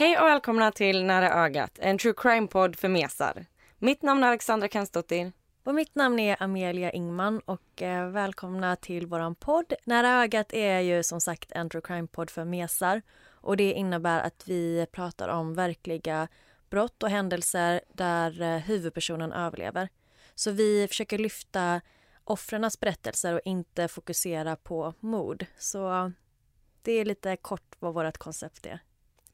Hej och välkomna till Nära ögat, en true crime-podd för mesar. Mitt namn är Alexandra Kensdottir. Och mitt namn är Amelia Ingman och eh, välkomna till våran podd. Nära ögat är ju som sagt en true crime-podd för mesar och det innebär att vi pratar om verkliga brott och händelser där eh, huvudpersonen överlever. Så vi försöker lyfta offrens berättelser och inte fokusera på mord. Så det är lite kort vad vårt koncept är.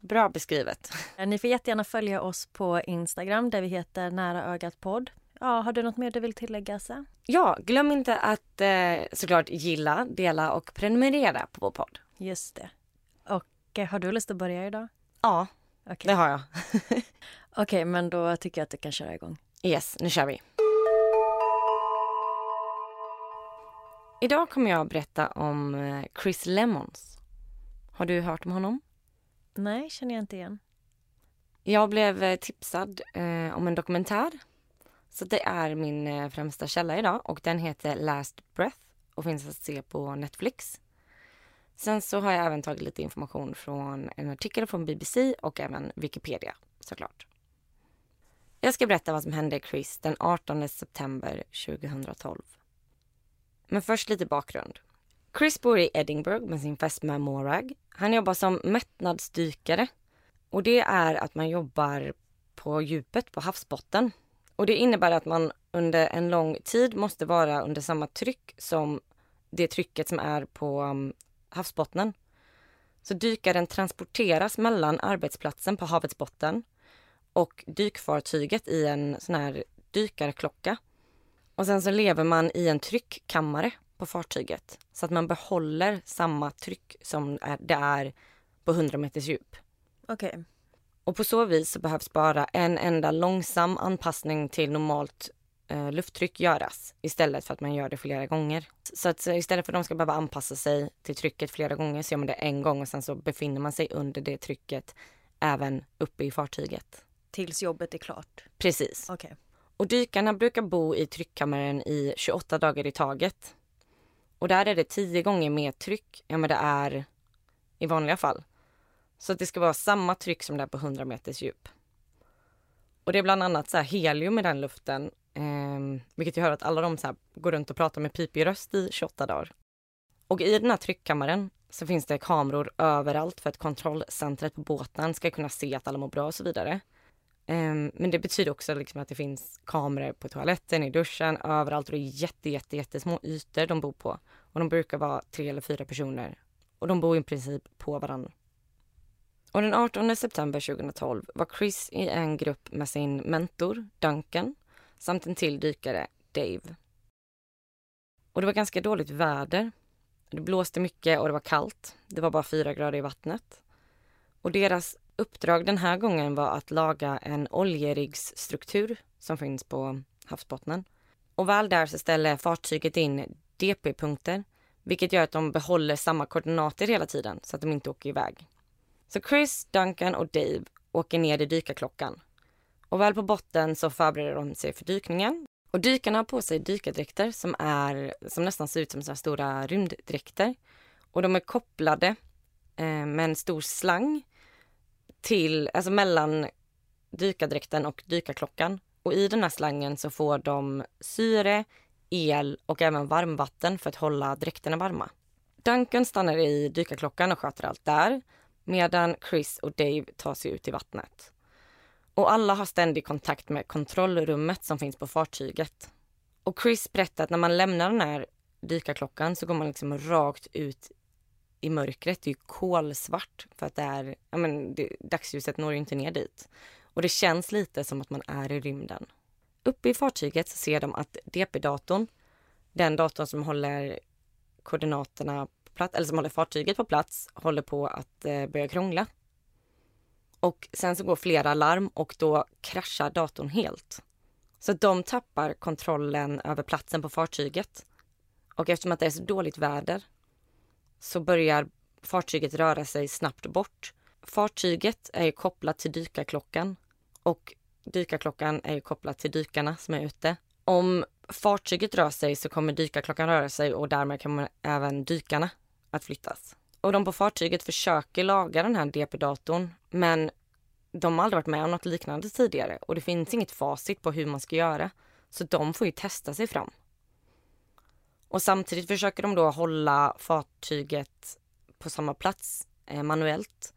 Bra beskrivet. Ni får jättegärna följa oss på Instagram där vi heter Nära ögat podd. Ja, har du något mer du vill tillägga? Så? Ja, glöm inte att eh, såklart gilla, dela och prenumerera på vår podd. Just det. Och eh, har du lust att börja idag? Ja, Okej, det har jag. Okej, men då tycker jag att du kan köra igång. Yes, nu kör vi. Idag kommer jag att berätta om eh, Chris Lemons. Har du hört om honom? Nej, känner jag inte igen. Jag blev eh, tipsad eh, om en dokumentär. Så det är min eh, främsta källa idag och den heter Last Breath och finns att se på Netflix. Sen så har jag även tagit lite information från en artikel från BBC och även Wikipedia såklart. Jag ska berätta vad som hände Chris den 18 september 2012. Men först lite bakgrund. Chris bor i Edinburgh med sin fästmö Morag. Han jobbar som mättnadsdykare och det är att man jobbar på djupet på havsbotten. Och det innebär att man under en lång tid måste vara under samma tryck som det trycket som är på um, havsbottnen. Så dykaren transporteras mellan arbetsplatsen på havets botten och dykfartyget i en sån här dykarklocka. Och sen så lever man i en tryckkammare på fartyget så att man behåller samma tryck som det är på 100 meters djup. Okej. Och på så vis så behövs bara en enda långsam anpassning till normalt eh, lufttryck göras istället för att man gör det flera gånger. Så att så istället för att de ska behöva anpassa sig till trycket flera gånger så gör man det en gång och sen så befinner man sig under det trycket även uppe i fartyget. Tills jobbet är klart. Precis. Okej. Och dykarna brukar bo i tryckkammaren i 28 dagar i taget. Och där är det 10 gånger mer tryck än vad det är i vanliga fall. Så att det ska vara samma tryck som det är på 100 meters djup. Och det är bland annat så här helium i den luften. Eh, vilket jag hör att alla de så här går runt och pratar med pipig röst i 28 dagar. Och i den här tryckkammaren så finns det kameror överallt för att kontrollcentret på båten ska kunna se att alla mår bra och så vidare. Ehm, men det betyder också liksom att det finns kameror på toaletten, i duschen, överallt och det är jätte, jätte, jättesmå ytor de bor på. Och de brukar vara tre eller fyra personer. Och de bor i princip på varandra. Och den 18 september 2012 var Chris i en grupp med sin mentor Duncan samt en till dykare, Dave. Och det var ganska dåligt väder. Det blåste mycket och det var kallt. Det var bara fyra grader i vattnet. Och deras uppdrag den här gången var att laga en oljeriggsstruktur som finns på havsbottnen. Och väl där så ställer fartyget in DP-punkter vilket gör att de behåller samma koordinater hela tiden så att de inte åker iväg. Så Chris, Duncan och Dave åker ner i dykarklockan. Och väl på botten så förbereder de sig för dykningen. Och dykarna har på sig dykardräkter som, är, som nästan ser ut som så stora rymddräkter. Och de är kopplade eh, med en stor slang till, alltså mellan dykardräkten och dykarklockan. Och i den här slangen så får de syre, el och även varmvatten för att hålla dräkterna varma. Duncan stannar i dykarklockan och sköter allt där medan Chris och Dave tar sig ut i vattnet. Och alla har ständig kontakt med kontrollrummet som finns på fartyget. Och Chris berättar att när man lämnar den här dykarklockan så går man liksom rakt ut i mörkret. Det är ju kolsvart för att det är, ja men det, dagsljuset når ju inte ner dit. Och det känns lite som att man är i rymden. Uppe i fartyget så ser de att DP-datorn, den datorn som håller koordinaterna på plats, eller som håller fartyget på plats, håller på att eh, börja krångla. Och sen så går flera larm och då kraschar datorn helt. Så de tappar kontrollen över platsen på fartyget. Och eftersom att det är så dåligt väder så börjar fartyget röra sig snabbt bort. Fartyget är kopplat till dykarklockan och dykarklockan är ju kopplad till dykarna som är ute. Om fartyget rör sig så kommer dykarklockan röra sig och därmed kommer även dykarna att flyttas. Och de på fartyget försöker laga den här DP-datorn men de har aldrig varit med om något liknande tidigare och det finns inget facit på hur man ska göra. Så de får ju testa sig fram. Och samtidigt försöker de då hålla fartyget på samma plats eh, manuellt.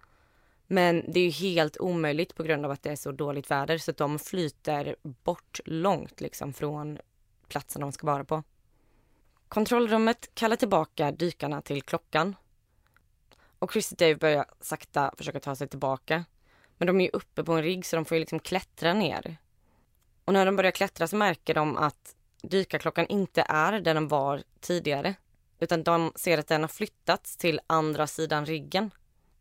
Men det är ju helt omöjligt på grund av att det är så dåligt väder så att de flyter bort långt liksom från platsen de ska vara på. Kontrollrummet kallar tillbaka dykarna till klockan. Och Chris och Dave börjar sakta försöka ta sig tillbaka. Men de är ju uppe på en rigg så de får ju liksom klättra ner. Och när de börjar klättra så märker de att dykarklockan inte är där den var tidigare. Utan de ser att den har flyttats till andra sidan riggen.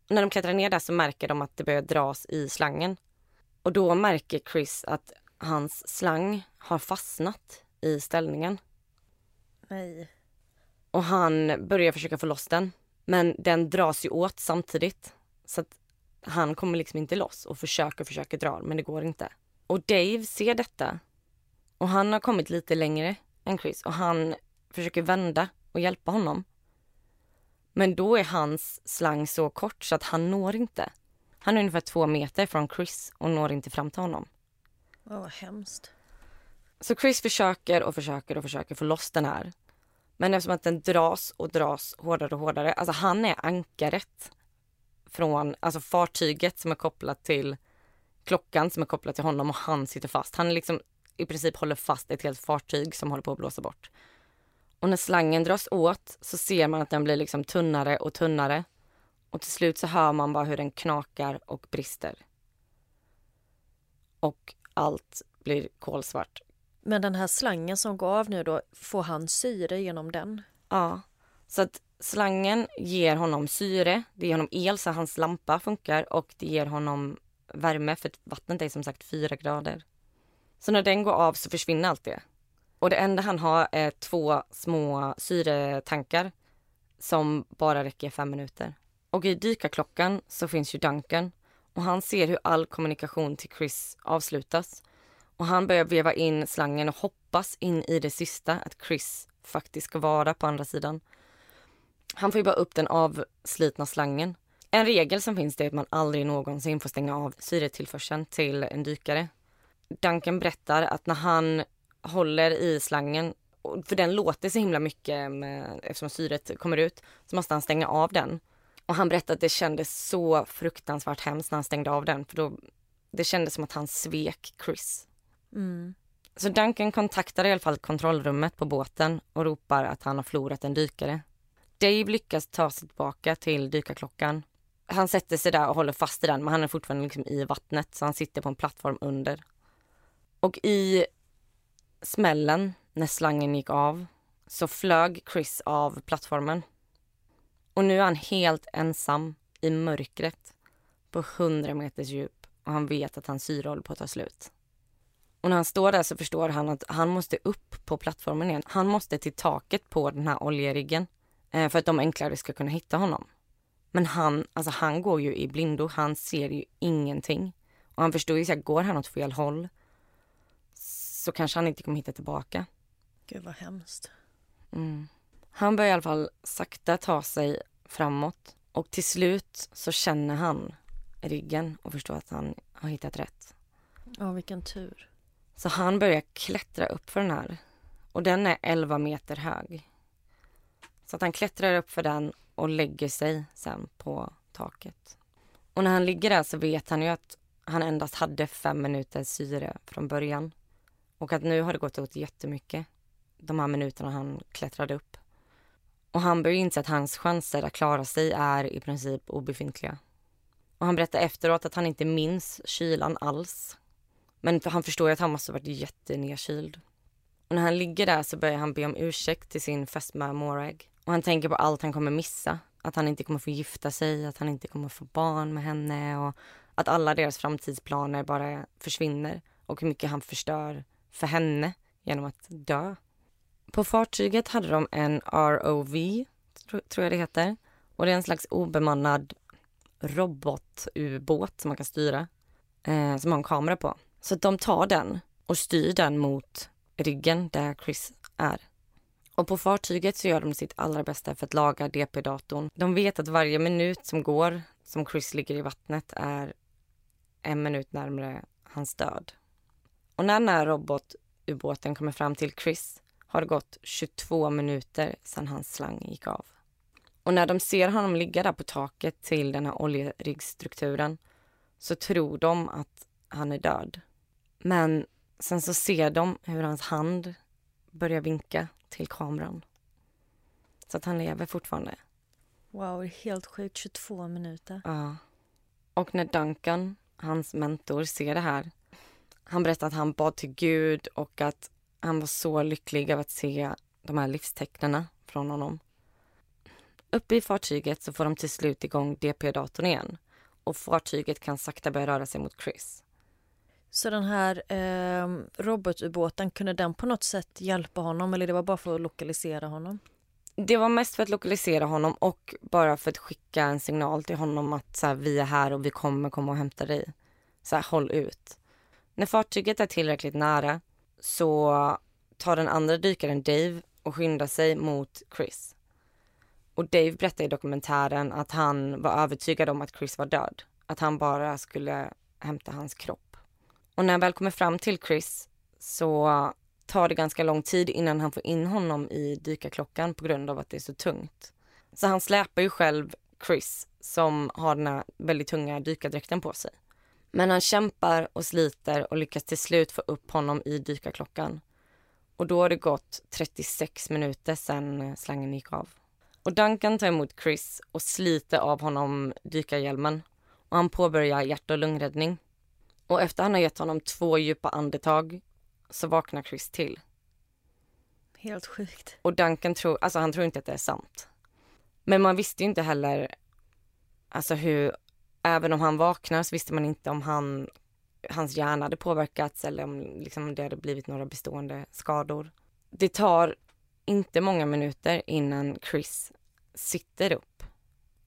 När de klättrar ner där så märker de att det börjar dras i slangen. Och då märker Chris att hans slang har fastnat i ställningen. Nej. Och han börjar försöka få loss den. Men den dras ju åt samtidigt. Så att han kommer liksom inte loss och försöker försöker dra men det går inte. Och Dave ser detta. Och han har kommit lite längre än Chris och han försöker vända och hjälpa honom. Men då är hans slang så kort så att han når inte. Han är ungefär två meter från Chris och når inte fram till honom. Åh, vad hemskt. Så Chris försöker och försöker och försöker få loss den här. Men eftersom att den dras och dras hårdare och hårdare, alltså han är ankaret från, alltså fartyget som är kopplat till klockan som är kopplat till honom och han sitter fast. Han liksom i princip håller fast ett helt fartyg som håller på att blåsa bort. Och när slangen dras åt så ser man att den blir liksom tunnare och tunnare. Och till slut så hör man bara hur den knakar och brister. Och allt blir kolsvart. Men den här slangen som går av nu då, får han syre genom den? Ja, så att slangen ger honom syre, det ger honom el så hans lampa funkar och det ger honom värme för vattnet är som sagt fyra grader. Så när den går av så försvinner allt det. Och det enda han har är två små syretankar som bara räcker fem minuter. Och i dykarklockan så finns ju Duncan och han ser hur all kommunikation till Chris avslutas. Och han börjar veva in slangen och hoppas in i det sista att Chris faktiskt ska vara på andra sidan. Han får ju bara upp den avslitna slangen. En regel som finns är att man aldrig någonsin får stänga av syretillförseln till en dykare. Duncan berättar att när han håller i slangen, för den låter så himla mycket med, eftersom syret kommer ut, så måste han stänga av den. Och han berättade att det kändes så fruktansvärt hemskt när han stängde av den, för då, det kändes som att han svek Chris. Mm. Så Duncan kontaktar i alla fall kontrollrummet på båten och ropar att han har förlorat en dykare. Dave lyckas ta sig tillbaka till dykarklockan. Han sätter sig där och håller fast i den men han är fortfarande liksom i vattnet så han sitter på en plattform under. Och i smällen när slangen gick av så flög Chris av plattformen. Och nu är han helt ensam i mörkret på 100 meters djup och han vet att hans syre håller på att ta slut. Och när han står där så förstår han att han måste upp på plattformen igen. Han måste till taket på den här oljeriggen eh, för att de enklare ska kunna hitta honom. Men han, alltså han går ju i blindo, han ser ju ingenting. Och han förstår ju att går han åt fel håll så kanske han inte kommer hitta tillbaka. Gud vad hemskt. Mm. Han börjar i alla fall sakta ta sig framåt och till slut så känner han ryggen och förstår att han har hittat rätt. Ja, vilken tur. Så han börjar klättra upp för den här och den är 11 meter hög. Så att han klättrar upp för den och lägger sig sen på taket. Och när han ligger där så vet han ju att han endast hade fem minuters syre från början. Och att nu har det gått åt jättemycket de här minuterna han klättrade upp. Och han börjar inse att hans chanser att klara sig är i princip obefintliga. Och han berättar efteråt att han inte minns kylan alls. Men han förstår ju att han måste ha varit jättenedkyld. Och när han ligger där så börjar han be om ursäkt till sin fästmö Morag. Och han tänker på allt han kommer missa. Att han inte kommer få gifta sig, att han inte kommer få barn med henne och att alla deras framtidsplaner bara försvinner och hur mycket han förstör för henne genom att dö. På fartyget hade de en ROV, tror jag det heter. Och det är en slags obemannad robotubåt som man kan styra. Eh, som har en kamera på. Så de tar den och styr den mot ryggen där Chris är. Och på fartyget så gör de sitt allra bästa för att laga DP-datorn. De vet att varje minut som går som Chris ligger i vattnet är en minut närmare hans död. Och när den här robotubåten kommer fram till Chris har det gått 22 minuter sedan hans slang gick av. Och när de ser honom ligga där på taket till den här oljeriggstrukturen så tror de att han är död. Men sen så ser de hur hans hand börjar vinka till kameran. Så att han lever fortfarande. Wow, det är helt sjukt. 22 minuter. Ja. Och när Duncan, hans mentor, ser det här. Han berättar att han bad till Gud och att han var så lycklig över att se de här livstecknen från honom. Uppe i fartyget så får de till slut igång DP-datorn igen och fartyget kan sakta börja röra sig mot Chris. Så den här eh, robotubåten, kunde den på något sätt hjälpa honom eller det var bara för att lokalisera honom? Det var mest för att lokalisera honom och bara för att skicka en signal till honom att så här, vi är här och vi kommer komma och hämta dig. Så här, håll ut. När fartyget är tillräckligt nära så tar den andra dykaren Dave och skyndar sig mot Chris. Och Dave berättar i dokumentären att han var övertygad om att Chris var död. Att han bara skulle hämta hans kropp. Och när han väl kommer fram till Chris så tar det ganska lång tid innan han får in honom i dykarklockan på grund av att det är så tungt. Så han släpar ju själv Chris som har den här väldigt tunga dykardräkten på sig. Men han kämpar och sliter och lyckas till slut få upp honom i dykarklockan. Och då har det gått 36 minuter sedan slangen gick av. Och Duncan tar emot Chris och sliter av honom dykarhjälmen. Och han påbörjar hjärt och lungräddning. Och efter han har gett honom två djupa andetag så vaknar Chris till. Helt sjukt. Och Duncan tror, alltså han tror inte att det är sant. Men man visste ju inte heller, alltså hur, även om han vaknar så visste man inte om han, hans hjärna hade påverkats eller om liksom, det hade blivit några bestående skador. Det tar inte många minuter innan Chris sitter upp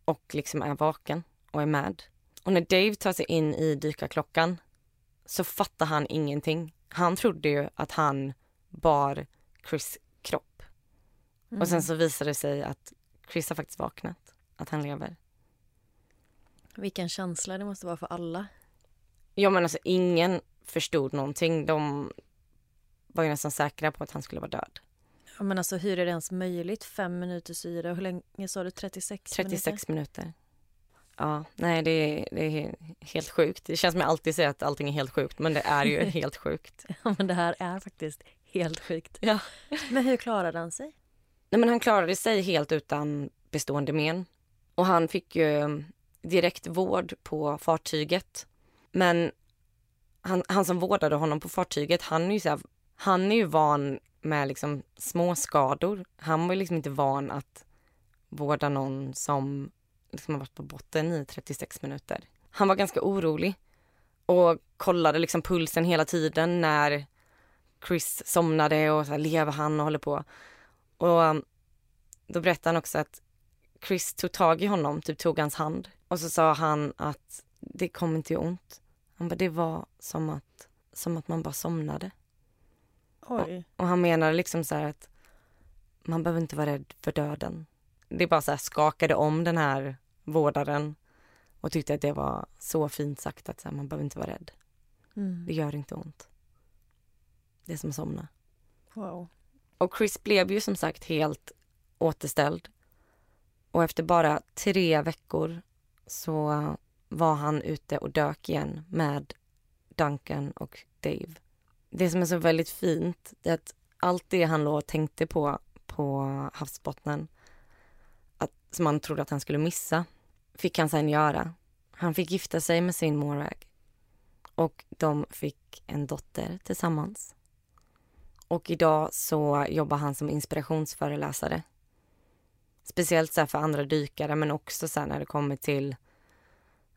och liksom är vaken och är med. Och när Dave tar sig in i dykarklockan så fattar han ingenting. Han trodde ju att han bar Chris kropp. Mm. Och sen mm. så visar det sig att Chris har faktiskt vaknat, att han lever. Vilken känsla det måste vara för alla. Ja men alltså ingen förstod någonting. De var ju nästan säkra på att han skulle vara död. Ja, men alltså hur är det ens möjligt? Fem minuter syre, hur länge sa du? 36, 36 minuter? minuter. Ja, nej det är, det är helt sjukt. Det känns som jag alltid säger att allting är helt sjukt men det är ju helt sjukt. ja men det här är faktiskt helt sjukt. Ja. Men hur klarade han sig? Nej men han klarade sig helt utan bestående men. Och han fick ju direkt vård på fartyget. Men han, han som vårdade honom på fartyget, han är ju så här, han är ju van med liksom små skador. Han var liksom inte van att vårda någon som liksom har varit på botten i 36 minuter. Han var ganska orolig och kollade liksom pulsen hela tiden när Chris somnade och så här, lever han och håller på. Och um, då berättade han också att Chris tog tag i honom, typ tog hans hand och så sa han att det kom inte ont. Han bara, det var som att, som att man bara somnade. Och, och, han menade liksom så att man behöver inte vara rädd för döden. Det bara så skakade om den här vårdaren och tyckte att det var så fint sagt att så här, man behöver inte vara rädd. Mm. Det gör inte ont. Det är som att somna. Wow. Och Chris blev ju som sagt helt återställd. Och efter bara tre veckor så var han ute och dök igen med Duncan och Dave det som är så väldigt fint är att allt det han låg och tänkte på på havsbottnen att, som han trodde att han skulle missa fick han sen göra. Han fick gifta sig med sin Morag. och de fick en dotter tillsammans. Och idag så jobbar han som inspirationsföreläsare. Speciellt så för andra dykare men också så när det kommer till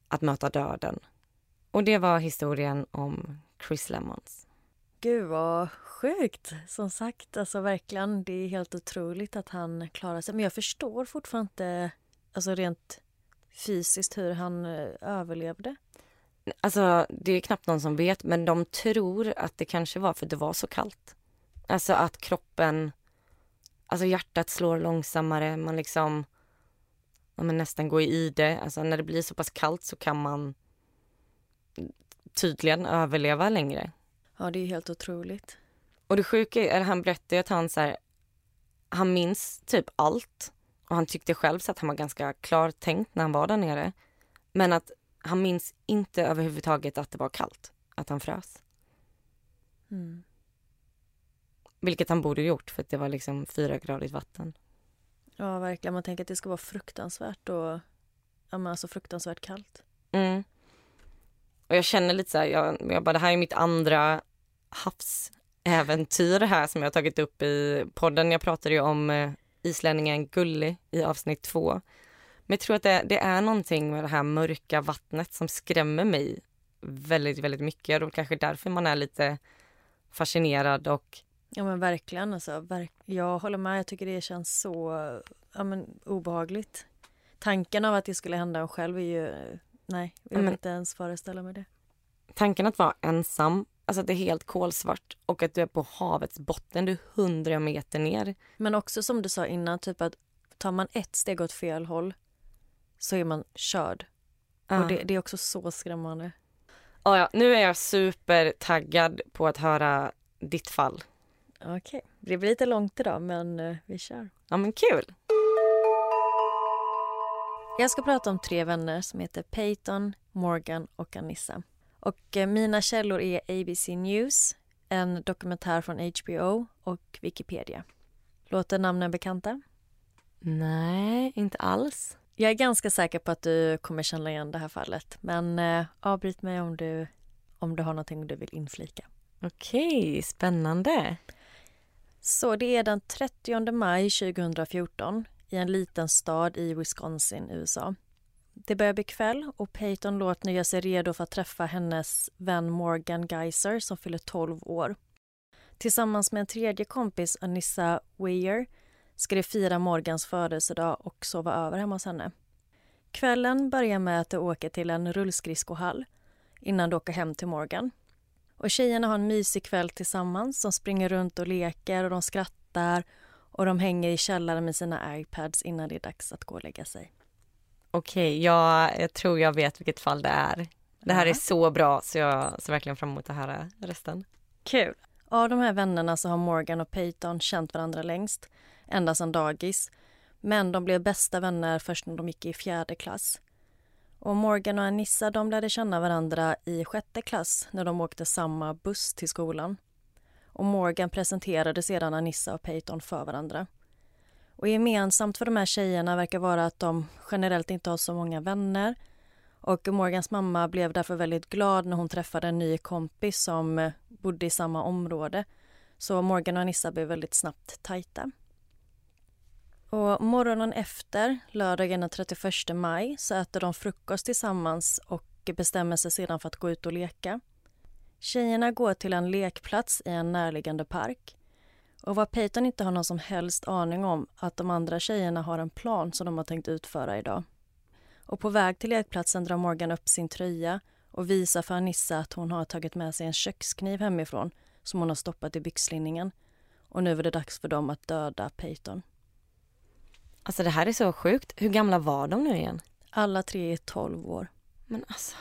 att möta döden. Och det var historien om Chris Lemons. Gud vad sjukt! Som sagt, alltså verkligen, det är helt otroligt att han klarar sig. Men jag förstår fortfarande inte, alltså rent fysiskt, hur han eh, överlevde. Alltså, det är knappt någon som vet, men de tror att det kanske var för att det var så kallt. Alltså att kroppen, alltså hjärtat slår långsammare, man liksom ja, men nästan går i det. Alltså när det blir så pass kallt så kan man tydligen överleva längre. Ja, det är helt otroligt. Och det sjuka är, han berättade att han så här, han minns typ allt. Och han tyckte själv så att han var ganska klartänkt när han var där nere. Men att han minns inte överhuvudtaget att det var kallt, att han frös. Mm. Vilket han borde gjort för att det var liksom fyra gradigt vatten. Ja, verkligen. Man tänker att det ska vara fruktansvärt och ja, men alltså fruktansvärt kallt. Mm. Och jag känner lite så här, jag, jag bara, det här är mitt andra havsäventyr här som jag har tagit upp i podden. Jag pratade ju om eh, islänningen Gulli i avsnitt två. Men jag tror att det, det, är någonting med det här mörka vattnet som skrämmer mig väldigt, väldigt mycket. Och kanske därför man är lite fascinerad och... Ja men verkligen alltså. Verk jag håller med. Jag tycker det känns så ja, men, obehagligt. Tanken av att det skulle hända en själv är ju... Nej, jag vill men, inte ens föreställa mig det. Tanken att vara ensam, alltså att det är helt kolsvart och att du är på havets botten, du är hundra meter ner. Men också som du sa innan, typ att tar man ett steg åt fel håll så är man körd. Ja. Och det, det, är också så skrämmande. Ja, ja, nu är jag supertaggad på att höra ditt fall. Okej, okay. det blir lite långt idag men uh, vi kör. Ja men kul. Jag ska prata om tre vänner som heter Peyton, Morgan och Anissa. Och uh, mina källor är ABC News, en dokumentär från HBO och Wikipedia. Låter namnen bekanta? Nej, inte alls. Jag är ganska säker på att du kommer känna igen det här fallet. Men eh, avbryt mig om du, om du har någonting du vill inflika. Okej, spännande. Så det är den 30 maj 2014 i en liten stad i Wisconsin, USA. Det börjar bli kväll och Peyton låter nu göra sig redo för att träffa hennes vän Morgan Geiser som fyller 12 år. Tillsammans med en tredje kompis, Anissa Weir, ska de fira Morgans födelsedag och sova över hemma hos henne. Kvällen börjar med att de åker till en rullskridskohall innan de åker hem till Morgan. Och tjejerna har en mysig kväll tillsammans. De springer runt och leker och de skrattar och de hänger i källaren med sina iPads innan det är dags att gå och lägga sig. Okej, ja, jag tror jag vet vilket fall det är. Det här ja. är så bra så jag ser verkligen fram emot att höra resten. Kul! Av de här vännerna så har Morgan och Peyton känt varandra längst ända sedan dagis. Men de blev bästa vänner först när de gick i fjärde klass. Och Morgan och Anissa de lärde känna varandra i sjätte klass när de åkte samma buss till skolan. Och Morgan presenterade sedan Anissa och Peyton för varandra. Och gemensamt för de här tjejerna verkar vara att de generellt inte har så många vänner. Och Morgans mamma blev därför väldigt glad när hon träffade en ny kompis som bodde i samma område. Så Morgan och Anissa blev väldigt snabbt tajta. Och morgonen efter, lördagen den 31 maj, så äter de frukost tillsammans och bestämmer sig sedan för att gå ut och leka. Tjejerna går till en lekplats i en närliggande park. Och vad Peyton inte har någon som helst aning om att de andra tjejerna har en plan som de har tänkt utföra idag. Och på väg till lekplatsen drar Morgan upp sin tröja och visar för Anissa att hon har tagit med sig en kökskniv hemifrån som hon har stoppat i byxlinningen. Och nu är det dags för dem att döda Peyton. Alltså det här är så sjukt. Hur gamla var de nu igen? Alla tre är 12 år. Men alltså.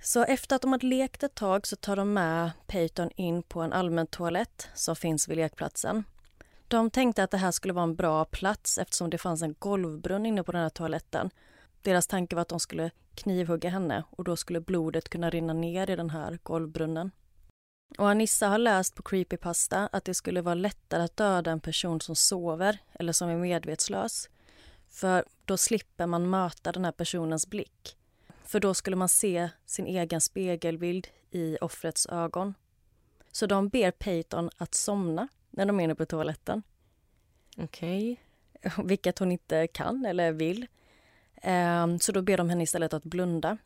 Så efter att de har lekt ett tag så tar de med Peyton in på en allmän toalett som finns vid lekplatsen. De tänkte att det här skulle vara en bra plats eftersom det fanns en golvbrunn inne på den här toaletten. Deras tanke var att de skulle knivhugga henne och då skulle blodet kunna rinna ner i den här golvbrunnen. Och Anissa har läst på Creepypasta att det skulle vara lättare att döda en person som sover eller som är medvetslös. För då slipper man möta den här personens blick. För då skulle man se sin egen spegelbild i offrets ögon. Så de ber Peyton att somna när de är inne på toaletten. Okej. Okay. Vilket hon inte kan eller vill. Ehm, så då ber de henne istället att blunda.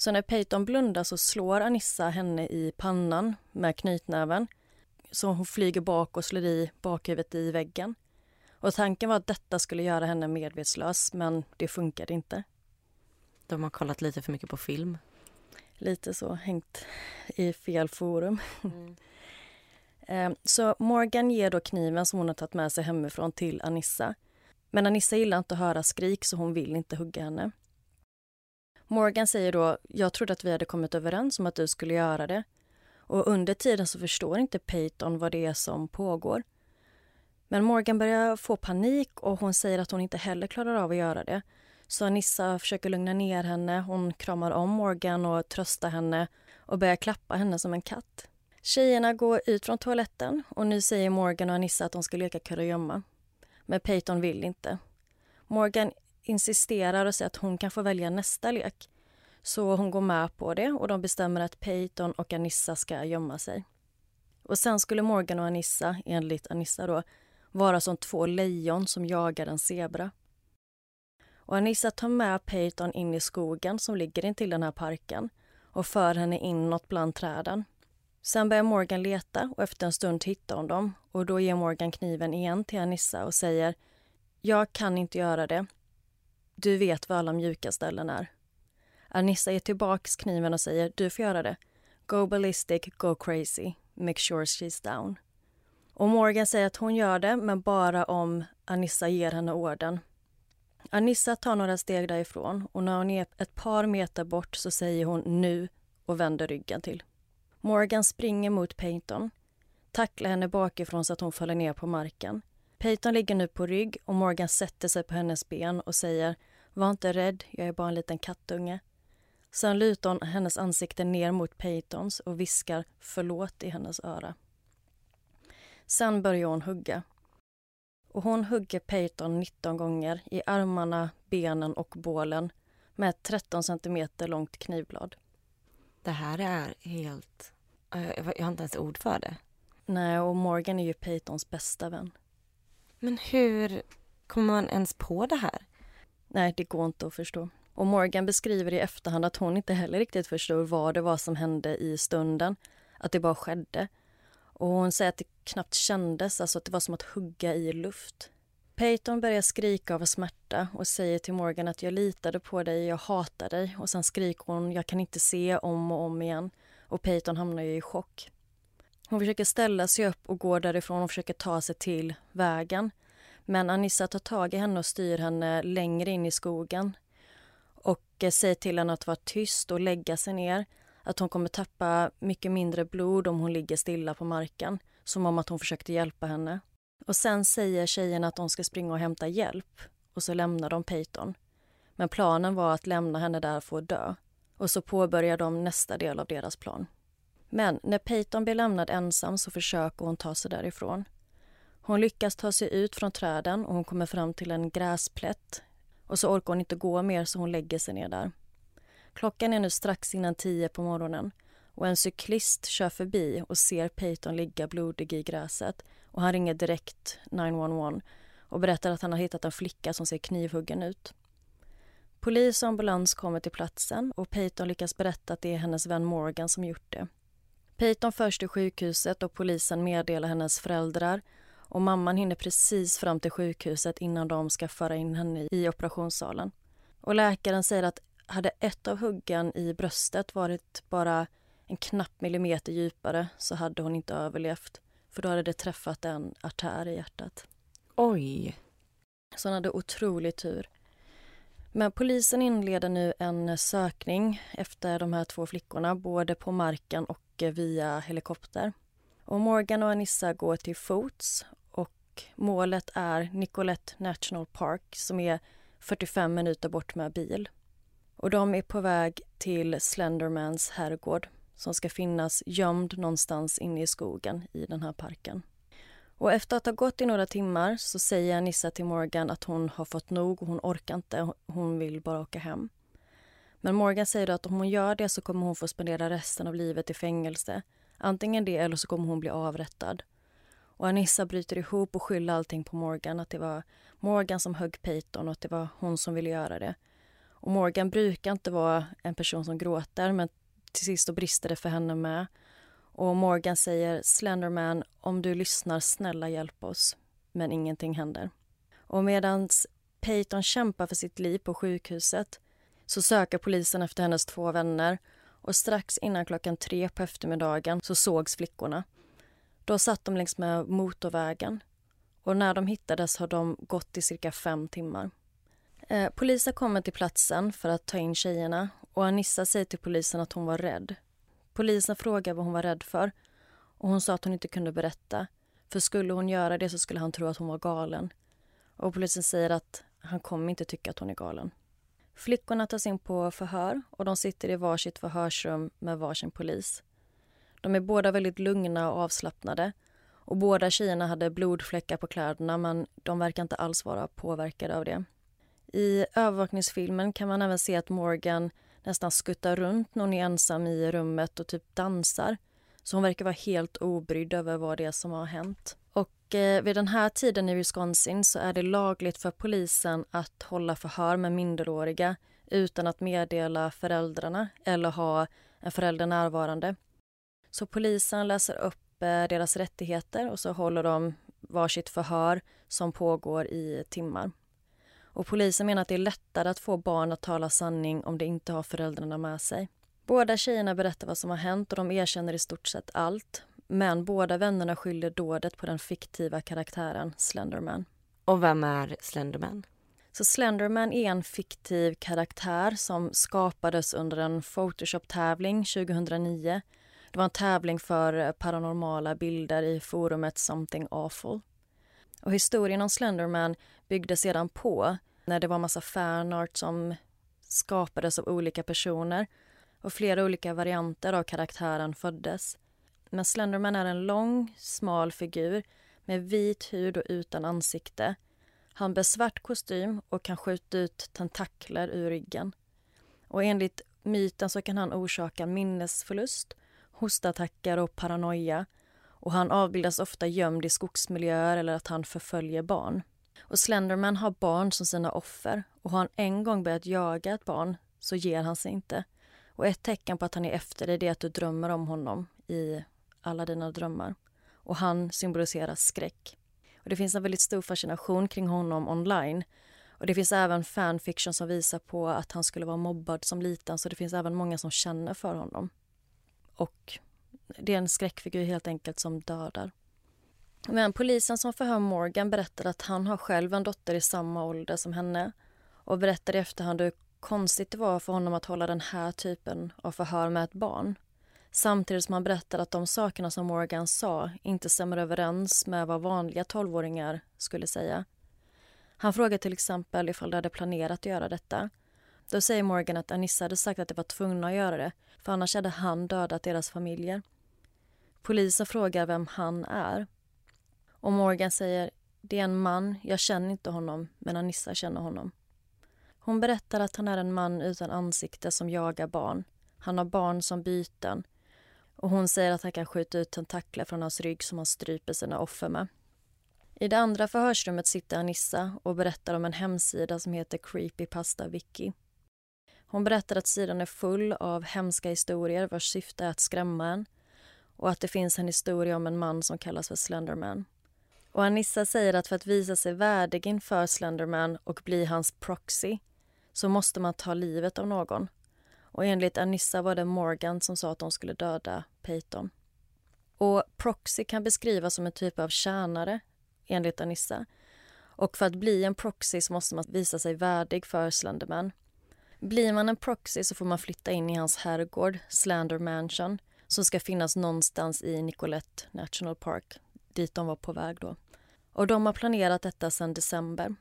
Så när Peyton blundar så slår Anissa henne i pannan med knytnäven. Så hon flyger bak och slår i bakhuvudet i väggen. Och tanken var att detta skulle göra henne medvetslös, men det funkade inte. De har kollat lite för mycket på film. Lite så, hängt i fel forum. Mm. Ehm, så Morgan ger då kniven som hon har tagit med sig hemifrån till Anissa. Men Anissa gillar inte att höra skrik så hon vill inte hugga henne. Morgan säger då, jag trodde att vi hade kommit överens om att du skulle göra det. Och under tiden så förstår inte Peyton vad det är som pågår. Men Morgan börjar få panik och hon säger att hon inte heller klarar av att göra det. Så Anissa försöker lugna ner henne, hon kramar om Morgan och tröstar henne och börjar klappa henne som en katt. Tjejerna går ut från toaletten och nu säger Morgan och Anissa att de ska leka kurragömma. Men Peyton vill inte. Morgan insisterar och säger att hon kan få välja nästa lek. Så hon går med på det och de bestämmer att Peyton och Anissa ska gömma sig. Och sen skulle Morgan och Anissa, enligt Anissa då, vara som två lejon som jagar en zebra. Och Anissa tar med Peyton in i skogen som ligger intill den här parken och för henne inåt bland träden. Sen börjar Morgan leta och efter en stund hittar hon dem och då ger Morgan kniven igen till Anissa och säger Jag kan inte göra det. Du vet var alla mjuka ställen är. Anissa ger tillbaks kniven och säger du får göra det. Go ballistic, go crazy. Make sure she's down. Och Morgan säger att hon gör det, men bara om Anissa ger henne orden. Anissa tar några steg därifrån och när hon är ett par meter bort så säger hon nu och vänder ryggen till. Morgan springer mot Peyton, tacklar henne bakifrån så att hon faller ner på marken. Peyton ligger nu på rygg och Morgan sätter sig på hennes ben och säger var inte rädd, jag är bara en liten kattunge. Sen lutar hon hennes ansikte ner mot Peytons och viskar förlåt i hennes öra. Sen börjar hon hugga. Och hon hugger Peyton 19 gånger i armarna, benen och bålen med ett 13 centimeter långt knivblad. Det här är helt... Jag har inte ens ord för det. Nej, och Morgan är ju Peytons bästa vän. Men hur kommer man ens på det här? Nej, det går inte att förstå. Och Morgan beskriver i efterhand att hon inte heller riktigt förstod vad det var som hände i stunden. Att det bara skedde. Och hon säger att det knappt kändes, alltså att det var som att hugga i luft. Peyton börjar skrika av smärta och säger till Morgan att jag litade på dig, jag hatar dig. Och sen skriker hon jag kan inte se om och om igen. Och Peyton hamnar ju i chock. Hon försöker ställa sig upp och gå därifrån och försöker ta sig till vägen. Men Anissa tar tag i henne och styr henne längre in i skogen och eh, säger till henne att vara tyst och lägga sig ner. Att hon kommer tappa mycket mindre blod om hon ligger stilla på marken. Som om att hon försökte hjälpa henne. Och sen säger tjejerna att de ska springa och hämta hjälp. Och så lämnar de Peyton. Men planen var att lämna henne där för att dö. Och så påbörjar de nästa del av deras plan. Men när Peyton blir lämnad ensam så försöker hon ta sig därifrån. Hon lyckas ta sig ut från träden och hon kommer fram till en gräsplätt. Och så orkar hon inte gå mer så hon lägger sig ner där. Klockan är nu strax innan tio på morgonen och en cyklist kör förbi och ser Peyton ligga blodig i gräset och han ringer direkt 911 och berättar att han har hittat en flicka som ser knivhuggen ut. Polis och ambulans kommer till platsen och Peyton lyckas berätta att det är hennes vän Morgan som gjort det. Peyton förs till sjukhuset och polisen meddelar hennes föräldrar och mamman hinner precis fram till sjukhuset innan de ska föra in henne i operationssalen. Och läkaren säger att hade ett av huggen i bröstet varit bara en knapp millimeter djupare så hade hon inte överlevt. För då hade det träffat en artär i hjärtat. Oj! Så hon hade otrolig tur. Men polisen inleder nu en sökning efter de här två flickorna både på marken och via helikopter. Och Morgan och Anissa går till fots och målet är Nicolette National Park som är 45 minuter bort med bil. Och de är på väg till Slendermans herrgård som ska finnas gömd någonstans inne i skogen i den här parken. Och efter att ha gått i några timmar så säger Anissa till Morgan att hon har fått nog och hon orkar inte, hon vill bara åka hem. Men Morgan säger att om hon gör det så kommer hon få spendera resten av livet i fängelse. Antingen det eller så kommer hon bli avrättad. Och Anissa bryter ihop och skyller allting på Morgan. Att det var Morgan som högg Peyton och att det var hon som ville göra det. Och Morgan brukar inte vara en person som gråter men till sist då brister det för henne med. Och Morgan säger Slenderman, om du lyssnar, snälla hjälp oss. Men ingenting händer. Och medan Peyton kämpar för sitt liv på sjukhuset så söker polisen efter hennes två vänner och strax innan klockan tre på eftermiddagen så sågs flickorna. Då satt de längs med motorvägen och när de hittades har de gått i cirka fem timmar. Eh, polisen kommer till platsen för att ta in tjejerna och Anissa säger till polisen att hon var rädd. Polisen frågar vad hon var rädd för och hon sa att hon inte kunde berätta. För skulle hon göra det så skulle han tro att hon var galen. Och polisen säger att han kommer inte tycka att hon är galen. Flickorna tas in på förhör och de sitter i varsitt förhörsrum med varsin polis. De är båda väldigt lugna och avslappnade och båda tjejerna hade blodfläckar på kläderna men de verkar inte alls vara påverkade av det. I övervakningsfilmen kan man även se att Morgan nästan skuttar runt när hon är ensam i rummet och typ dansar. Så hon verkar vara helt obrydd över vad det är som har hänt. Och eh, vid den här tiden i Wisconsin så är det lagligt för polisen att hålla förhör med minderåriga utan att meddela föräldrarna eller ha en förälder närvarande. Så polisen läser upp eh, deras rättigheter och så håller de varsitt förhör som pågår i timmar. Och polisen menar att det är lättare att få barn att tala sanning om de inte har föräldrarna med sig. Båda tjejerna berättar vad som har hänt och de erkänner i stort sett allt. Men båda vännerna skyller dådet på den fiktiva karaktären Slenderman. Och vem är Slenderman? Så Slenderman är en fiktiv karaktär som skapades under en Photoshop-tävling 2009. Det var en tävling för eh, paranormala bilder i forumet Something Awful. Och historien om Slenderman byggde sedan på när det var massa fanart som skapades av olika personer och flera olika varianter av karaktären föddes. Men Slenderman är en lång, smal figur med vit hud och utan ansikte. Han bär svart kostym och kan skjuta ut tentakler ur ryggen. Och enligt myten så kan han orsaka minnesförlust, hostattacker och paranoia. Och han avbildas ofta gömd i skogsmiljöer eller att han förföljer barn. Och Slenderman har barn som sina offer och har han en gång börjat jaga ett barn så ger han sig inte. Och ett tecken på att han är efter dig är att du drömmer om honom i alla dina drömmar. Och han symboliserar skräck. Och det finns en väldigt stor fascination kring honom online. Och det finns även fanfiction som visar på att han skulle vara mobbad som liten så det finns även många som känner för honom. Och det är en skräckfigur helt enkelt som dödar. Men polisen som förhör Morgan berättar att han har själv en dotter i samma ålder som henne och berättar i efterhand hur konstigt det var för honom att hålla den här typen av förhör med ett barn. Samtidigt som han berättar att de sakerna som Morgan sa inte stämmer överens med vad vanliga tolvåringar skulle säga. Han frågar till exempel ifall de hade planerat att göra detta. Då säger Morgan att Anissa hade sagt att de var tvungna att göra det för annars hade han dödat deras familjer. Polisen frågar vem han är och Morgan säger det är en man, jag känner inte honom, men Anissa känner honom. Hon berättar att han är en man utan ansikte som jagar barn. Han har barn som byten. Och hon säger att han kan skjuta ut tentakler från hans rygg som han stryper sina offer med. I det andra förhörsrummet sitter Anissa och berättar om en hemsida som heter Creepypasta Vicky. Hon berättar att sidan är full av hemska historier vars syfte är att skrämma en och att det finns en historia om en man som kallas för Slenderman. Och Anissa säger att för att visa sig värdig inför Slenderman och bli hans proxy så måste man ta livet av någon. Och enligt Anissa var det Morgan som sa att de skulle döda Peyton. Och proxy kan beskrivas som en typ av tjänare, enligt Anissa. Och för att bli en proxy så måste man visa sig värdig för Slenderman. Blir man en proxy så får man flytta in i hans herrgård, Slander Mansion, som ska finnas någonstans i Nicolette National Park, dit de var på väg då. Och de har planerat detta sedan december.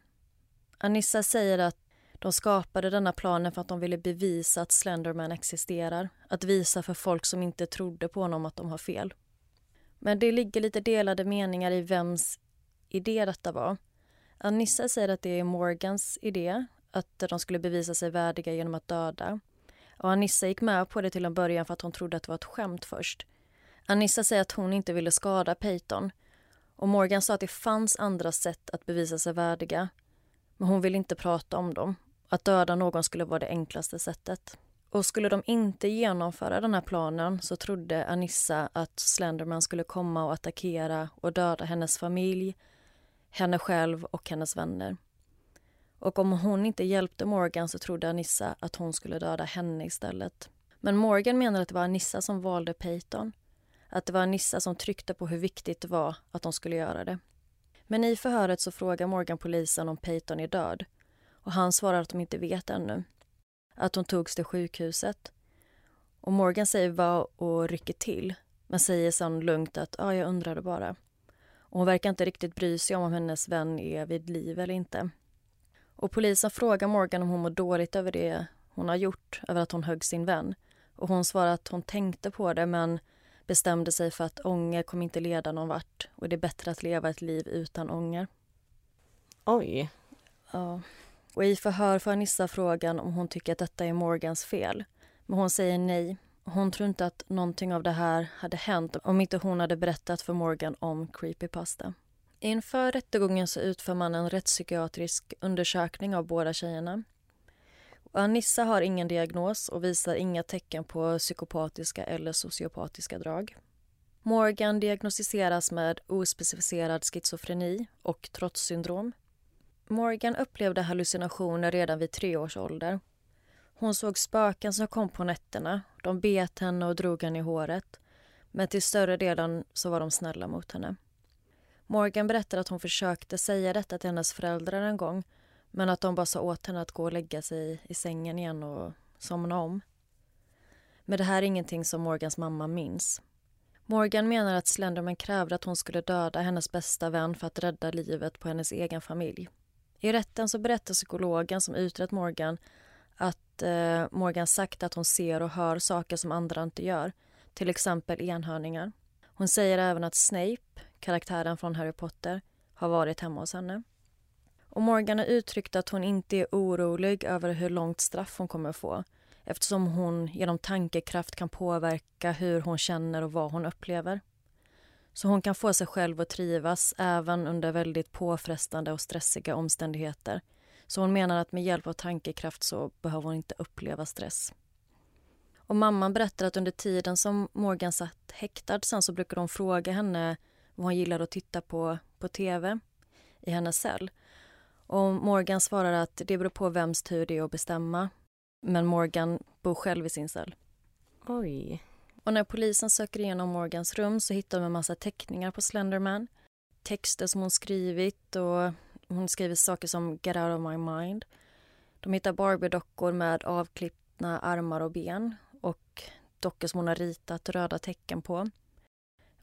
Anissa säger att de skapade denna planen för att de ville bevisa att Slenderman existerar. Att visa för folk som inte trodde på honom att de har fel. Men det ligger lite delade meningar i vems idé detta var. Anissa säger att det är Morgans idé, att de skulle bevisa sig värdiga genom att döda. Och Anissa gick med på det till en början för att hon trodde att det var ett skämt först. Anissa säger att hon inte ville skada Peyton och Morgan sa att det fanns andra sätt att bevisa sig värdiga men hon ville inte prata om dem. Att döda någon skulle vara det enklaste sättet. Och skulle de inte genomföra den här planen så trodde Anissa att Slenderman skulle komma och attackera och döda hennes familj, henne själv och hennes vänner. Och om hon inte hjälpte Morgan så trodde Anissa att hon skulle döda henne istället. Men Morgan menar att det var Anissa som valde Peyton. Att det var Anissa som tryckte på hur viktigt det var att de skulle göra det. Men i förhöret så frågar Morgan polisen om Peyton är död. Och han svarar att de inte vet ännu. Att hon togs till sjukhuset. Och Morgan säger va och rycker till. Men säger sen lugnt att ja, jag undrade bara. Och hon verkar inte riktigt bry sig om om hennes vän är vid liv eller inte. Och polisen frågar Morgan om hon mår dåligt över det hon har gjort, över att hon högg sin vän. Och hon svarar att hon tänkte på det men bestämde sig för att ånger kommer inte leda någon vart och det är bättre att leva ett liv utan ånger. Oj. Ja. Och i förhör får Anissa frågan om hon tycker att detta är Morgans fel. Men hon säger nej. Hon tror inte att någonting av det här hade hänt om inte hon hade berättat för Morgan om creepypasta. Inför rättegången så utför man en rättspsykiatrisk undersökning av båda tjejerna. Anissa har ingen diagnos och visar inga tecken på psykopatiska eller sociopatiska drag. Morgan diagnostiseras med ospecificerad schizofreni och trotssyndrom. Morgan upplevde hallucinationer redan vid tre års ålder. Hon såg spöken som kom på nätterna. De bet henne och drog henne i håret. Men till större delen så var de snälla mot henne. Morgan berättar att hon försökte säga detta till hennes föräldrar en gång men att de bara sa åt henne att gå och lägga sig i sängen igen och somna om. Men det här är ingenting som Morgans mamma minns. Morgan menar att Slenderman krävde att hon skulle döda hennes bästa vän för att rädda livet på hennes egen familj. I rätten så berättar psykologen som utrett Morgan att eh, Morgan sagt att hon ser och hör saker som andra inte gör, till exempel enhörningar. Hon säger även att Snape, karaktären från Harry Potter, har varit hemma hos henne. Och Morgan har uttryckt att hon inte är orolig över hur långt straff hon kommer att få eftersom hon genom tankekraft kan påverka hur hon känner och vad hon upplever. Så hon kan få sig själv att trivas även under väldigt påfrestande och stressiga omständigheter. Så hon menar att med hjälp av tankekraft så behöver hon inte uppleva stress. Och mamman berättar att under tiden som Morgan satt häktad sen så brukade hon fråga henne vad hon gillade att titta på på tv i hennes cell. Och Morgan svarar att det beror på vems tur det är att bestämma. Men Morgan bor själv i sin cell. Oj. Och när polisen söker igenom Morgans rum så hittar de en massa teckningar på Slenderman. Texter som hon skrivit och hon skriver saker som “Get out of my mind”. De hittar Barbie-dockor med avklippta armar och ben och dockor som hon har ritat röda tecken på.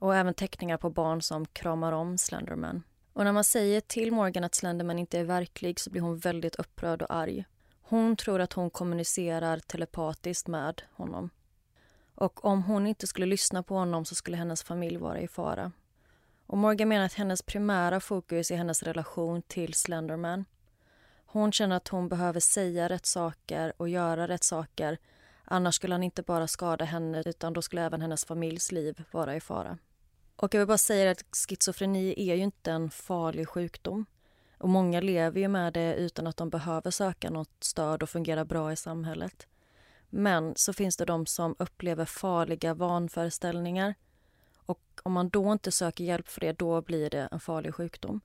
Och även teckningar på barn som kramar om Slenderman. Och när man säger till Morgan att Slenderman inte är verklig så blir hon väldigt upprörd och arg. Hon tror att hon kommunicerar telepatiskt med honom. Och om hon inte skulle lyssna på honom så skulle hennes familj vara i fara. Och Morgan menar att hennes primära fokus är hennes relation till Slenderman. Hon känner att hon behöver säga rätt saker och göra rätt saker annars skulle han inte bara skada henne utan då skulle även hennes familjs liv vara i fara. Och jag vill bara säga att schizofreni är ju inte en farlig sjukdom. Och många lever ju med det utan att de behöver söka något stöd och fungera bra i samhället. Men så finns det de som upplever farliga vanföreställningar. Och om man då inte söker hjälp för det, då blir det en farlig sjukdom.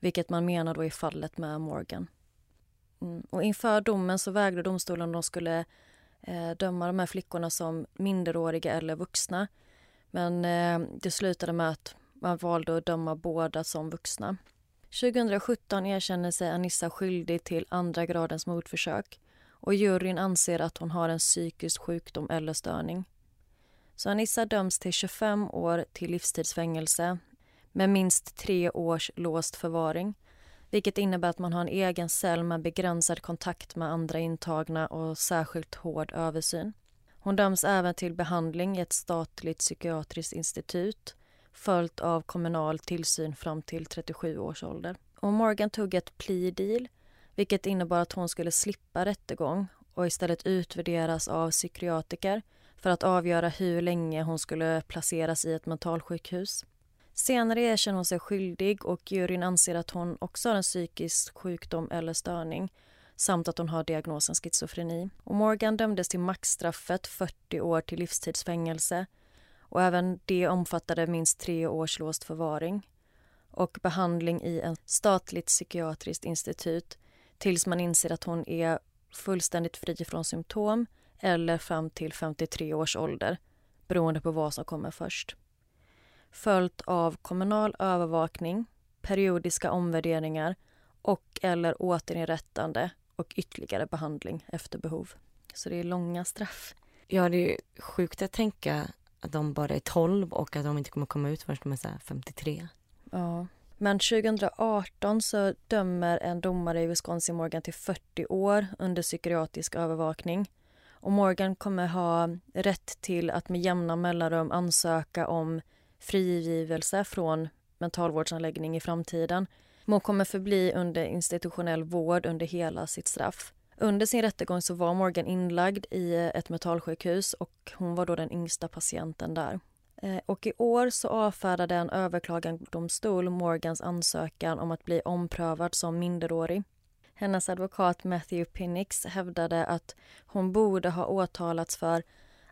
Vilket man menar då i fallet med Morgan. Mm. Och inför domen så vägde domstolen om de skulle eh, döma de här flickorna som minderåriga eller vuxna. Men eh, det slutade med att man valde att döma båda som vuxna. 2017 erkänner sig Anissa skyldig till andra gradens mordförsök och juryn anser att hon har en psykisk sjukdom eller störning. Så Anissa döms till 25 år till livstidsfängelse med minst tre års låst förvaring vilket innebär att man har en egen cell med begränsad kontakt med andra intagna och särskilt hård översyn. Hon döms även till behandling i ett statligt psykiatriskt institut följt av kommunal tillsyn fram till 37 års ålder. Och Morgan tog ett plea deal vilket innebar att hon skulle slippa rättegång och istället utvärderas av psykiatriker för att avgöra hur länge hon skulle placeras i ett mentalsjukhus. Senare erkänner hon sig skyldig och juryn anser att hon också har en psykisk sjukdom eller störning samt att hon har diagnosen schizofreni. Och Morgan dömdes till maxstraffet 40 år till livstidsfängelse och även det omfattade minst tre års låst förvaring och behandling i ett statligt psykiatriskt institut tills man inser att hon är fullständigt fri från symptom eller fram till 53 års ålder beroende på vad som kommer först. Följt av kommunal övervakning, periodiska omvärderingar och eller återinrättande och ytterligare behandling efter behov. Så det är långa straff. Ja, det är sjukt att tänka att de bara är 12 och att de inte kommer komma ut förrän de är så 53. Ja. Men 2018 så dömer en domare i Wisconsin Morgan till 40 år under psykiatrisk övervakning. Och Morgan kommer ha rätt till att med jämna mellanrum ansöka om frigivelse från mentalvårdsanläggning i framtiden. Men hon kommer förbli under institutionell vård under hela sitt straff. Under sin rättegång så var Morgan inlagd i eh, ett mentalsjukhus och hon var då den yngsta patienten där. Eh, och i år så avfärdade en överklagandomstol Morgans ansökan om att bli omprövad som minderårig. Hennes advokat Matthew Pinnix hävdade att hon borde ha åtalats för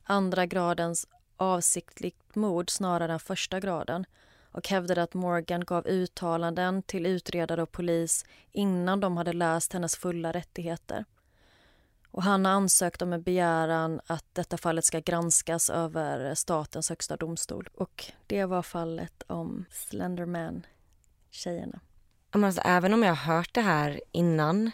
andra gradens avsiktligt mord snarare än första graden och hävdade att Morgan gav uttalanden till utredare och polis innan de hade läst hennes fulla rättigheter. Och han har ansökt om en begäran att detta fallet ska granskas över statens högsta domstol. Och det var fallet om Slenderman-tjejerna. Alltså, även om jag har hört det här innan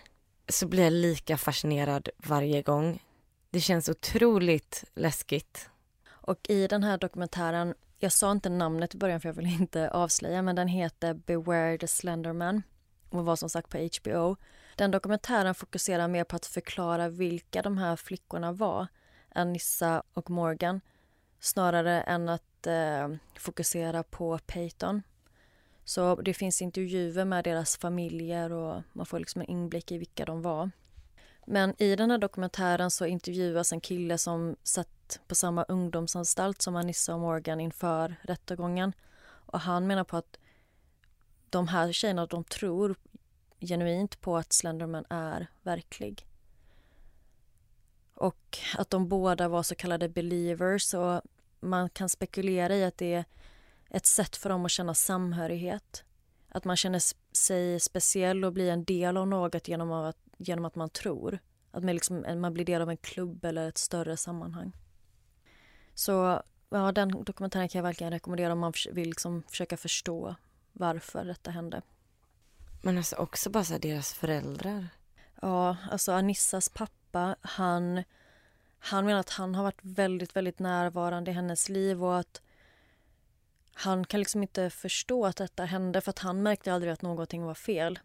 så blir jag lika fascinerad varje gång. Det känns otroligt läskigt. Och i den här dokumentären, jag sa inte namnet i början för jag vill inte avslöja, men den heter Beware the Slenderman och var som sagt på HBO. Den dokumentären fokuserar mer på att förklara vilka de här flickorna var, Anissa och Morgan, snarare än att eh, fokusera på Peyton. Så det finns intervjuer med deras familjer och man får liksom en inblick i vilka de var. Men i den här dokumentären så intervjuas en kille som satt på samma ungdomsanstalt som Anissa och Morgan inför rättegången. Och han menar på att de här tjejerna, de tror genuint på att Slenderman är verklig. Och att de båda var så kallade believers och man kan spekulera i att det är ett sätt för dem att känna samhörighet. Att man känner sig speciell och blir en del av något genom att, genom att man tror. Att man, liksom, man blir del av en klubb eller ett större sammanhang. Så ja, den dokumentären kan jag verkligen rekommendera om man vill liksom försöka förstå varför detta hände. Men alltså också bara så deras föräldrar. Ja, alltså Anissas pappa, han, han menar att han har varit väldigt, väldigt närvarande i hennes liv och att han kan liksom inte förstå att detta hände för att han märkte aldrig att någonting var fel.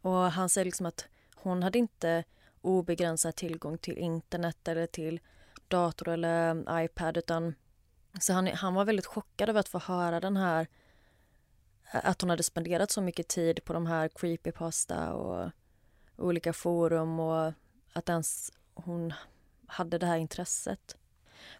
Och han säger liksom att hon hade inte obegränsad tillgång till internet eller till dator eller iPad utan så han, han var väldigt chockad över att få höra den här att hon hade spenderat så mycket tid på de här creepypasta och olika forum och att ens hon hade det här intresset.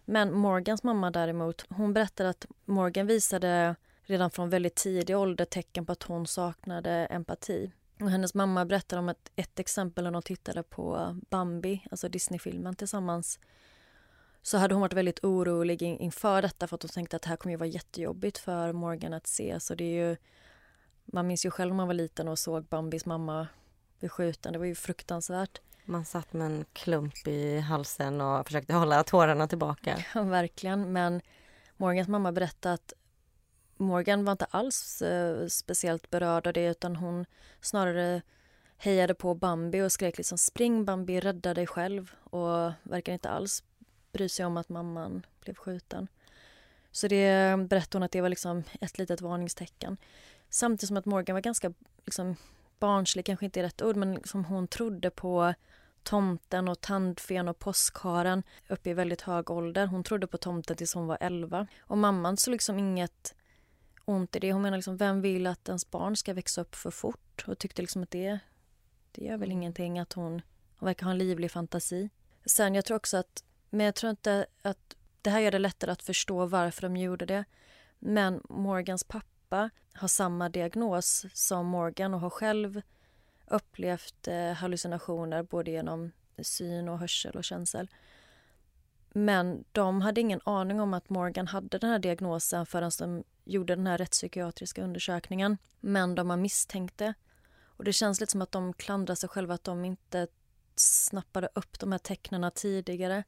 Men Morgans mamma däremot, hon berättade att Morgan visade redan från väldigt tidig ålder tecken på att hon saknade empati. Och hennes mamma berättade om ett, ett exempel när de tittade på Bambi, alltså Disneyfilmen tillsammans. Så hade hon varit väldigt orolig inför detta för att hon tänkte att det här kommer ju vara jättejobbigt för Morgan att se. Så det är ju, man minns ju själv när man var liten och såg Bambis mamma bli skjuten. Det var ju fruktansvärt. Man satt med en klump i halsen och försökte hålla tårarna tillbaka. Ja, verkligen. Men Morgans mamma berättade att Morgan var inte alls eh, speciellt berörd av det utan hon snarare hejade på Bambi och skrek liksom spring Bambi, rädda dig själv och verkar inte alls bry sig om att mamman blev skjuten. Så det berättade hon att det var liksom ett litet varningstecken. Samtidigt som att Morgan var ganska liksom, barnslig, kanske inte är rätt ord, men liksom hon trodde på tomten och tandfen och påskharen uppe i väldigt hög ålder. Hon trodde på tomten tills hon var 11. Och mamman såg liksom inget ont i det. Hon menar liksom, vem vill att ens barn ska växa upp för fort? Och tyckte liksom att det, det gör väl ingenting att hon, hon verkar ha en livlig fantasi. Sen jag tror också att, men jag tror inte att det här gör det lättare att förstå varför de gjorde det. Men Morgans pappa har samma diagnos som Morgan och har själv upplevt eh, hallucinationer både genom syn och hörsel och känsel. Men de hade ingen aning om att Morgan hade den här diagnosen förrän de gjorde den här rättspsykiatriska undersökningen. Men de har misstänkt det. Och det känns lite som att de klandrar sig själva att de inte snappade upp de här tecknen tidigare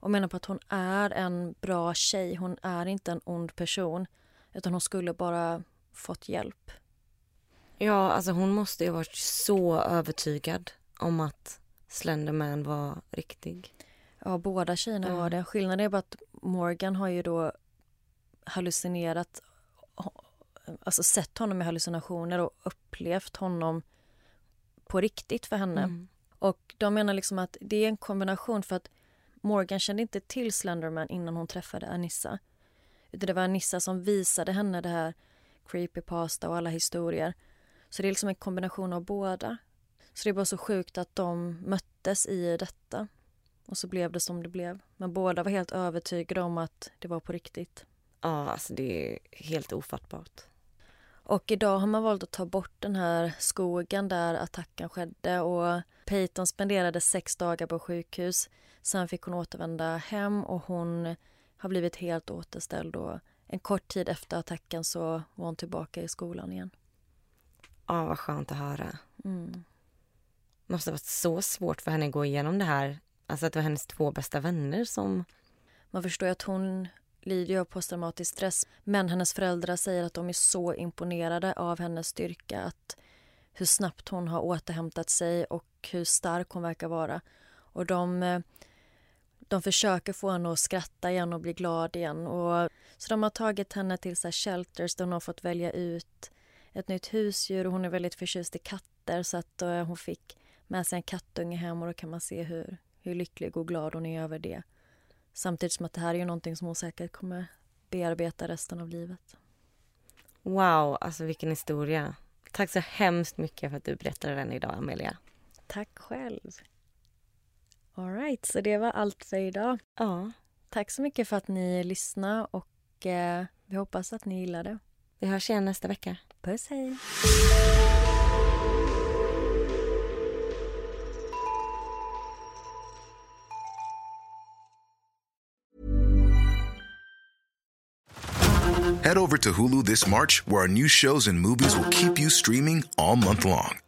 och menar på att hon är en bra tjej. Hon är inte en ond person utan hon skulle bara fått hjälp. Ja, alltså hon måste ju ha varit så övertygad om att Slenderman var riktig. Ja, båda tjejerna var det. Skillnaden är bara att Morgan har ju då hallucinerat, alltså sett honom i hallucinationer och upplevt honom på riktigt för henne. Mm. Och de menar liksom att det är en kombination för att Morgan kände inte till Slenderman innan hon träffade Anissa. Utan det var Anissa som visade henne det här creepypasta och alla historier. Så det är liksom en kombination av båda. Så det är bara så sjukt att de möttes i detta. Och så blev det som det blev. Men båda var helt övertygade om att det var på riktigt. Ja, alltså det är helt ofattbart. Och idag har man valt att ta bort den här skogen där attacken skedde och Peyton spenderade sex dagar på sjukhus. Sen fick hon återvända hem och hon har blivit helt återställd och en kort tid efter attacken så var hon tillbaka i skolan igen. Ja, vad skönt att höra. Mm. Det måste ha varit så svårt för henne att gå igenom det här. Alltså att det var hennes två bästa vänner som... Man förstår att hon lider av posttraumatisk stress. Men hennes föräldrar säger att de är så imponerade av hennes styrka. Att hur snabbt hon har återhämtat sig och hur stark hon verkar vara. Och de, eh, de försöker få henne att skratta igen och bli glad igen. Och, så de har tagit henne till så shelters där hon har fått välja ut ett nytt husdjur. Och hon är väldigt förtjust i katter så att uh, hon fick med sig en kattunge hem och då kan man se hur, hur lycklig och glad hon är över det. Samtidigt som att det här är ju någonting som hon säkert kommer bearbeta resten av livet. Wow, alltså vilken historia. Tack så hemskt mycket för att du berättade den idag, Amelia. Tack själv. Alright, så det var allt för idag. Ja. Tack så mycket för att ni lyssnade och eh, vi hoppas att ni gillade. Vi hörs igen nästa vecka. Puss, hej. Head over to Hulu this March, where our new shows and movies will keep you streaming all month long.